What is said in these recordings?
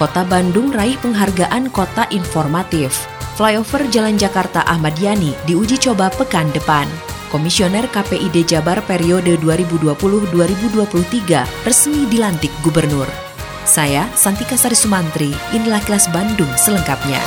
Kota Bandung raih penghargaan Kota Informatif. Flyover Jalan Jakarta Ahmad Yani diuji coba pekan depan. Komisioner KPID Jabar periode 2020-2023 resmi dilantik gubernur. Saya Santika Sari Sumantri, inilah kelas Bandung selengkapnya.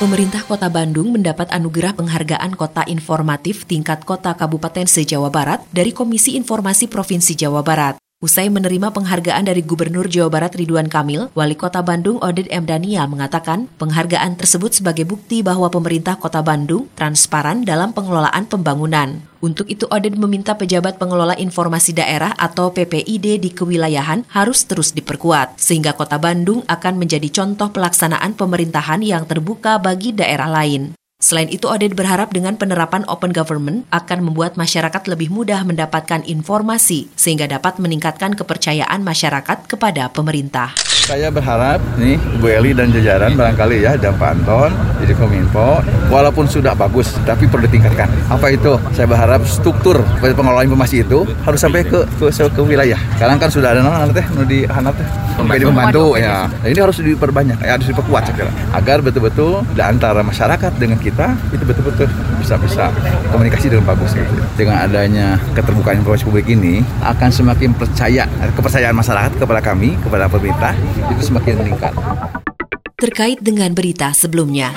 Pemerintah Kota Bandung mendapat anugerah penghargaan Kota Informatif tingkat Kota Kabupaten se-Jawa Barat dari Komisi Informasi Provinsi Jawa Barat. Usai menerima penghargaan dari Gubernur Jawa Barat Ridwan Kamil, Wali Kota Bandung Oded M. Daniel mengatakan penghargaan tersebut sebagai bukti bahwa pemerintah Kota Bandung transparan dalam pengelolaan pembangunan. Untuk itu Oded meminta pejabat pengelola informasi daerah atau PPID di kewilayahan harus terus diperkuat, sehingga Kota Bandung akan menjadi contoh pelaksanaan pemerintahan yang terbuka bagi daerah lain. Selain itu, Oded berharap dengan penerapan open government akan membuat masyarakat lebih mudah mendapatkan informasi sehingga dapat meningkatkan kepercayaan masyarakat kepada pemerintah. Saya berharap nih Bu Eli dan jajaran barangkali ya dan Pak Anton jadi Kominfo walaupun sudah bagus tapi perlu ditingkatkan. Apa itu? Saya berharap struktur pengelolaan informasi itu harus sampai ke ke, ke wilayah. Sekarang kan sudah ada nu di hanap teh menjadi pembantu ya. Nah, ini harus diperbanyak, ya, harus diperkuat saya kira. agar betul-betul antara masyarakat dengan kita itu betul-betul bisa bisa komunikasi dengan bagus gitu. Dengan adanya keterbukaan informasi publik ini akan semakin percaya kepercayaan masyarakat kepada kami, kepada pemerintah itu semakin meningkat. Terkait dengan berita sebelumnya.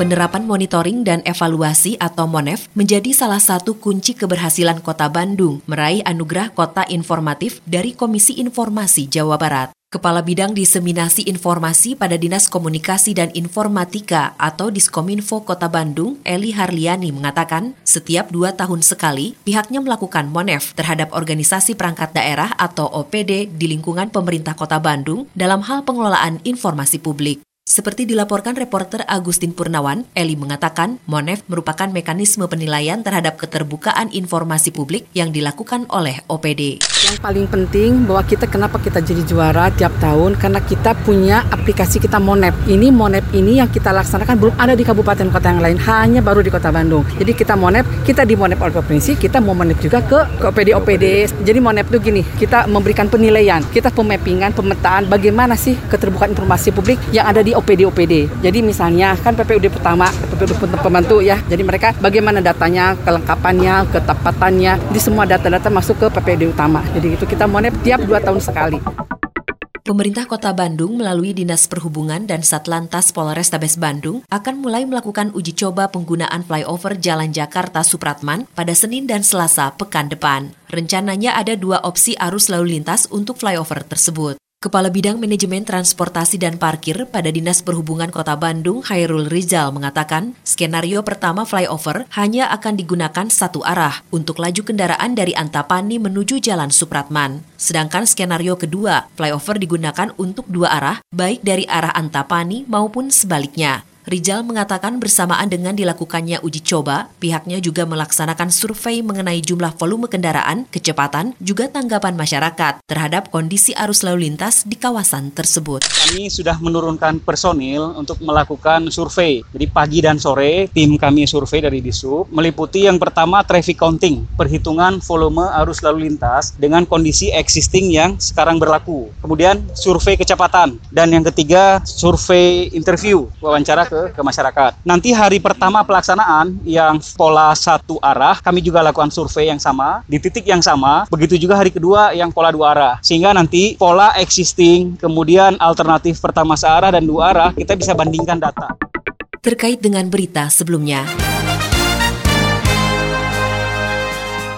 Penerapan monitoring dan evaluasi atau MONEF menjadi salah satu kunci keberhasilan Kota Bandung meraih anugerah Kota Informatif dari Komisi Informasi Jawa Barat. Kepala Bidang Diseminasi Informasi pada Dinas Komunikasi dan Informatika atau Diskominfo Kota Bandung, Eli Harliani mengatakan, setiap dua tahun sekali pihaknya melakukan MONEF terhadap organisasi perangkat daerah atau OPD di lingkungan pemerintah Kota Bandung dalam hal pengelolaan informasi publik. Seperti dilaporkan reporter Agustin Purnawan, Eli mengatakan MONEF merupakan mekanisme penilaian terhadap keterbukaan informasi publik yang dilakukan oleh OPD. Yang paling penting bahwa kita kenapa kita jadi juara tiap tahun karena kita punya aplikasi kita MONEP. Ini MONEP ini yang kita laksanakan belum ada di kabupaten kota yang lain, hanya baru di Kota Bandung. Jadi kita MONEP, kita di MONEP oleh provinsi, kita mau MONEP juga ke, ke OPD OPD. Jadi MONEP itu gini, kita memberikan penilaian, kita pemappingan, pemetaan bagaimana sih keterbukaan informasi publik yang ada di OPD OPD. Jadi misalnya kan PPUD pertama, PPUD pembantu ya. Jadi mereka bagaimana datanya, kelengkapannya, ketepatannya, di semua data-data masuk ke PPUD utama. Jadi itu kita monep tiap dua tahun sekali. Pemerintah Kota Bandung melalui Dinas Perhubungan dan Satlantas Polrestabes Bandung akan mulai melakukan uji coba penggunaan flyover Jalan Jakarta Supratman pada Senin dan Selasa pekan depan. Rencananya ada dua opsi arus lalu lintas untuk flyover tersebut. Kepala Bidang Manajemen Transportasi dan Parkir pada Dinas Perhubungan Kota Bandung, Hairul Rizal, mengatakan skenario pertama flyover hanya akan digunakan satu arah untuk laju kendaraan dari Antapani menuju Jalan Supratman. Sedangkan skenario kedua, flyover digunakan untuk dua arah, baik dari arah Antapani maupun sebaliknya. Rizal mengatakan bersamaan dengan dilakukannya uji coba, pihaknya juga melaksanakan survei mengenai jumlah volume kendaraan, kecepatan, juga tanggapan masyarakat terhadap kondisi arus lalu lintas di kawasan tersebut. Kami sudah menurunkan personil untuk melakukan survei. Jadi pagi dan sore tim kami survei dari Disub meliputi yang pertama traffic counting, perhitungan volume arus lalu lintas dengan kondisi existing yang sekarang berlaku. Kemudian survei kecepatan dan yang ketiga survei interview, wawancara ke, ke masyarakat. Nanti hari pertama pelaksanaan yang pola satu arah, kami juga lakukan survei yang sama di titik yang sama. Begitu juga hari kedua yang pola dua arah. Sehingga nanti pola existing, kemudian alternatif pertama searah dan dua arah, kita bisa bandingkan data. Terkait dengan berita sebelumnya,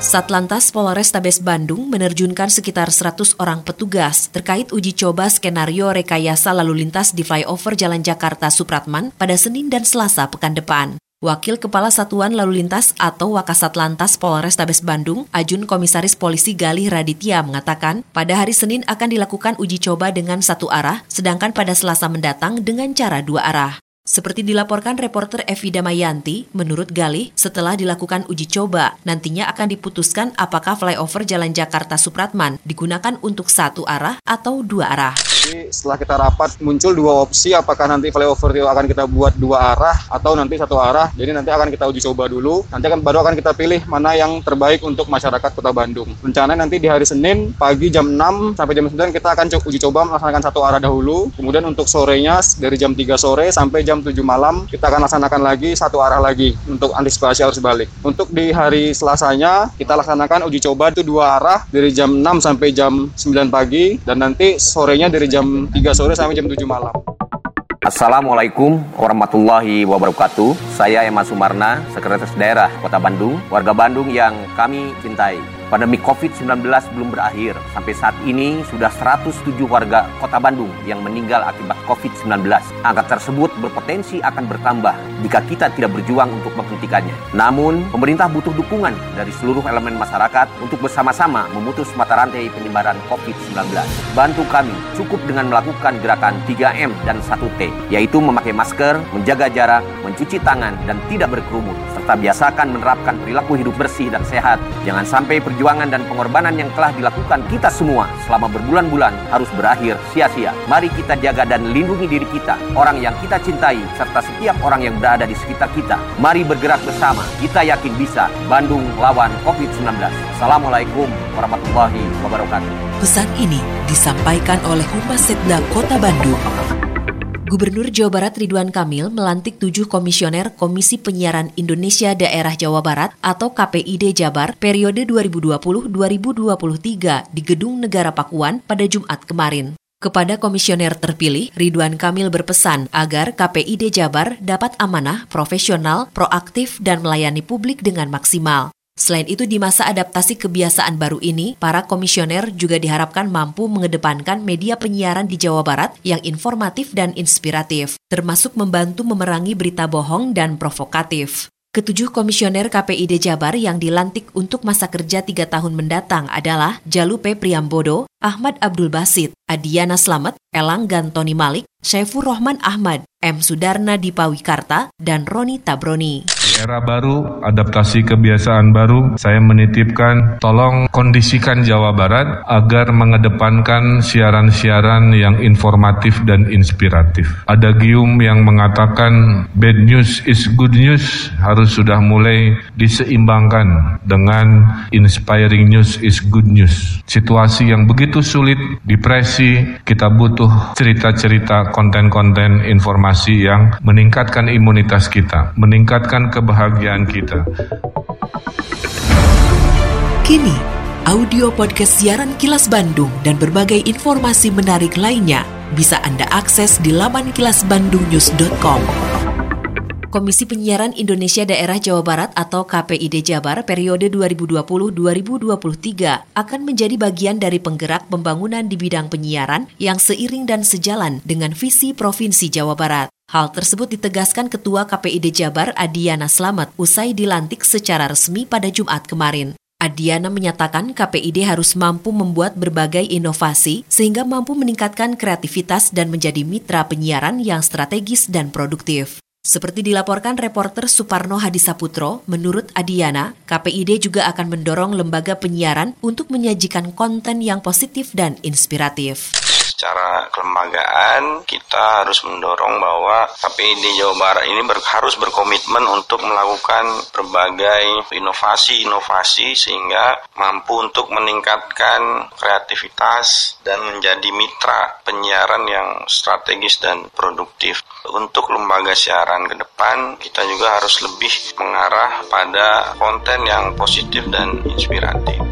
Satlantas Polrestabes Bandung menerjunkan sekitar 100 orang petugas terkait uji coba skenario rekayasa lalu lintas di flyover Jalan Jakarta Supratman pada Senin dan Selasa pekan depan. Wakil Kepala Satuan Lalu Lintas atau Wakasat Lantas Polrestabes Bandung, Ajun Komisaris Polisi Galih Raditya mengatakan, pada hari Senin akan dilakukan uji coba dengan satu arah, sedangkan pada Selasa mendatang dengan cara dua arah. Seperti dilaporkan reporter Evi Damayanti, menurut Galih, setelah dilakukan uji coba, nantinya akan diputuskan apakah flyover Jalan Jakarta Supratman digunakan untuk satu arah atau dua arah. Jadi setelah kita rapat muncul dua opsi, apakah nanti flyover itu akan kita buat dua arah atau nanti satu arah. Jadi nanti akan kita uji coba dulu, nanti akan baru akan kita pilih mana yang terbaik untuk masyarakat Kota Bandung. Rencananya nanti di hari Senin pagi jam 6 sampai jam 9 kita akan uji coba melaksanakan satu arah dahulu. Kemudian untuk sorenya dari jam 3 sore sampai jam jam 7 malam kita akan laksanakan lagi satu arah lagi untuk antisipasi arus balik. Untuk di hari Selasanya kita laksanakan uji coba itu dua arah dari jam 6 sampai jam 9 pagi dan nanti sorenya dari jam 3 sore sampai jam 7 malam. Assalamualaikum warahmatullahi wabarakatuh. Saya Emma Sumarna, Sekretaris Daerah Kota Bandung, warga Bandung yang kami cintai. Pandemi COVID-19 belum berakhir. Sampai saat ini sudah 107 warga kota Bandung yang meninggal akibat COVID-19. Angka tersebut berpotensi akan bertambah jika kita tidak berjuang untuk menghentikannya. Namun, pemerintah butuh dukungan dari seluruh elemen masyarakat untuk bersama-sama memutus mata rantai penyebaran COVID-19. Bantu kami cukup dengan melakukan gerakan 3M dan 1T, yaitu memakai masker, menjaga jarak, mencuci tangan, dan tidak berkerumun, serta biasakan menerapkan perilaku hidup bersih dan sehat. Jangan sampai perjuangan dan pengorbanan yang telah dilakukan kita semua selama berbulan-bulan harus berakhir sia-sia. Mari kita jaga dan lindungi diri kita, orang yang kita cintai, serta setiap orang yang berada di sekitar kita. Mari bergerak bersama. Kita yakin bisa. Bandung lawan COVID-19. Assalamualaikum warahmatullahi wabarakatuh. Pesan ini disampaikan oleh Humas Setda Kota Bandung. Gubernur Jawa Barat Ridwan Kamil melantik tujuh komisioner Komisi Penyiaran Indonesia Daerah Jawa Barat atau KPID Jabar periode 2020-2023 di Gedung Negara Pakuan pada Jumat kemarin. Kepada komisioner terpilih, Ridwan Kamil berpesan agar KPID Jabar dapat amanah, profesional, proaktif, dan melayani publik dengan maksimal. Selain itu, di masa adaptasi kebiasaan baru ini, para komisioner juga diharapkan mampu mengedepankan media penyiaran di Jawa Barat yang informatif dan inspiratif, termasuk membantu memerangi berita bohong dan provokatif. Ketujuh komisioner KPID Jabar yang dilantik untuk masa kerja tiga tahun mendatang adalah Jalupe Priambodo, Ahmad Abdul Basit, Adiana Slamet, Elang Gantoni Malik, Syaifur Rohman Ahmad, M. Sudarna Dipawikarta, dan Roni Tabroni era baru, adaptasi kebiasaan baru, saya menitipkan tolong kondisikan Jawa Barat agar mengedepankan siaran-siaran yang informatif dan inspiratif. Ada gium yang mengatakan bad news is good news harus sudah mulai diseimbangkan dengan inspiring news is good news. Situasi yang begitu sulit, depresi, kita butuh cerita-cerita konten-konten informasi yang meningkatkan imunitas kita, meningkatkan kebahagiaan kebahagiaan kita. Kini, audio podcast siaran Kilas Bandung dan berbagai informasi menarik lainnya bisa Anda akses di laman kilasbandungnews.com. Komisi Penyiaran Indonesia Daerah Jawa Barat atau KPID Jabar periode 2020-2023 akan menjadi bagian dari penggerak pembangunan di bidang penyiaran yang seiring dan sejalan dengan visi Provinsi Jawa Barat. Hal tersebut ditegaskan Ketua KPID Jabar Adiana Slamet usai dilantik secara resmi pada Jumat kemarin. Adiana menyatakan KPID harus mampu membuat berbagai inovasi sehingga mampu meningkatkan kreativitas dan menjadi mitra penyiaran yang strategis dan produktif. Seperti dilaporkan reporter Suparno Hadisaputro, menurut Adiana, KPID juga akan mendorong lembaga penyiaran untuk menyajikan konten yang positif dan inspiratif secara kelembagaan kita harus mendorong bahwa KPID Jawa Barat ini ber, harus berkomitmen untuk melakukan berbagai inovasi-inovasi sehingga mampu untuk meningkatkan kreativitas dan menjadi mitra penyiaran yang strategis dan produktif. Untuk lembaga siaran ke depan kita juga harus lebih mengarah pada konten yang positif dan inspiratif.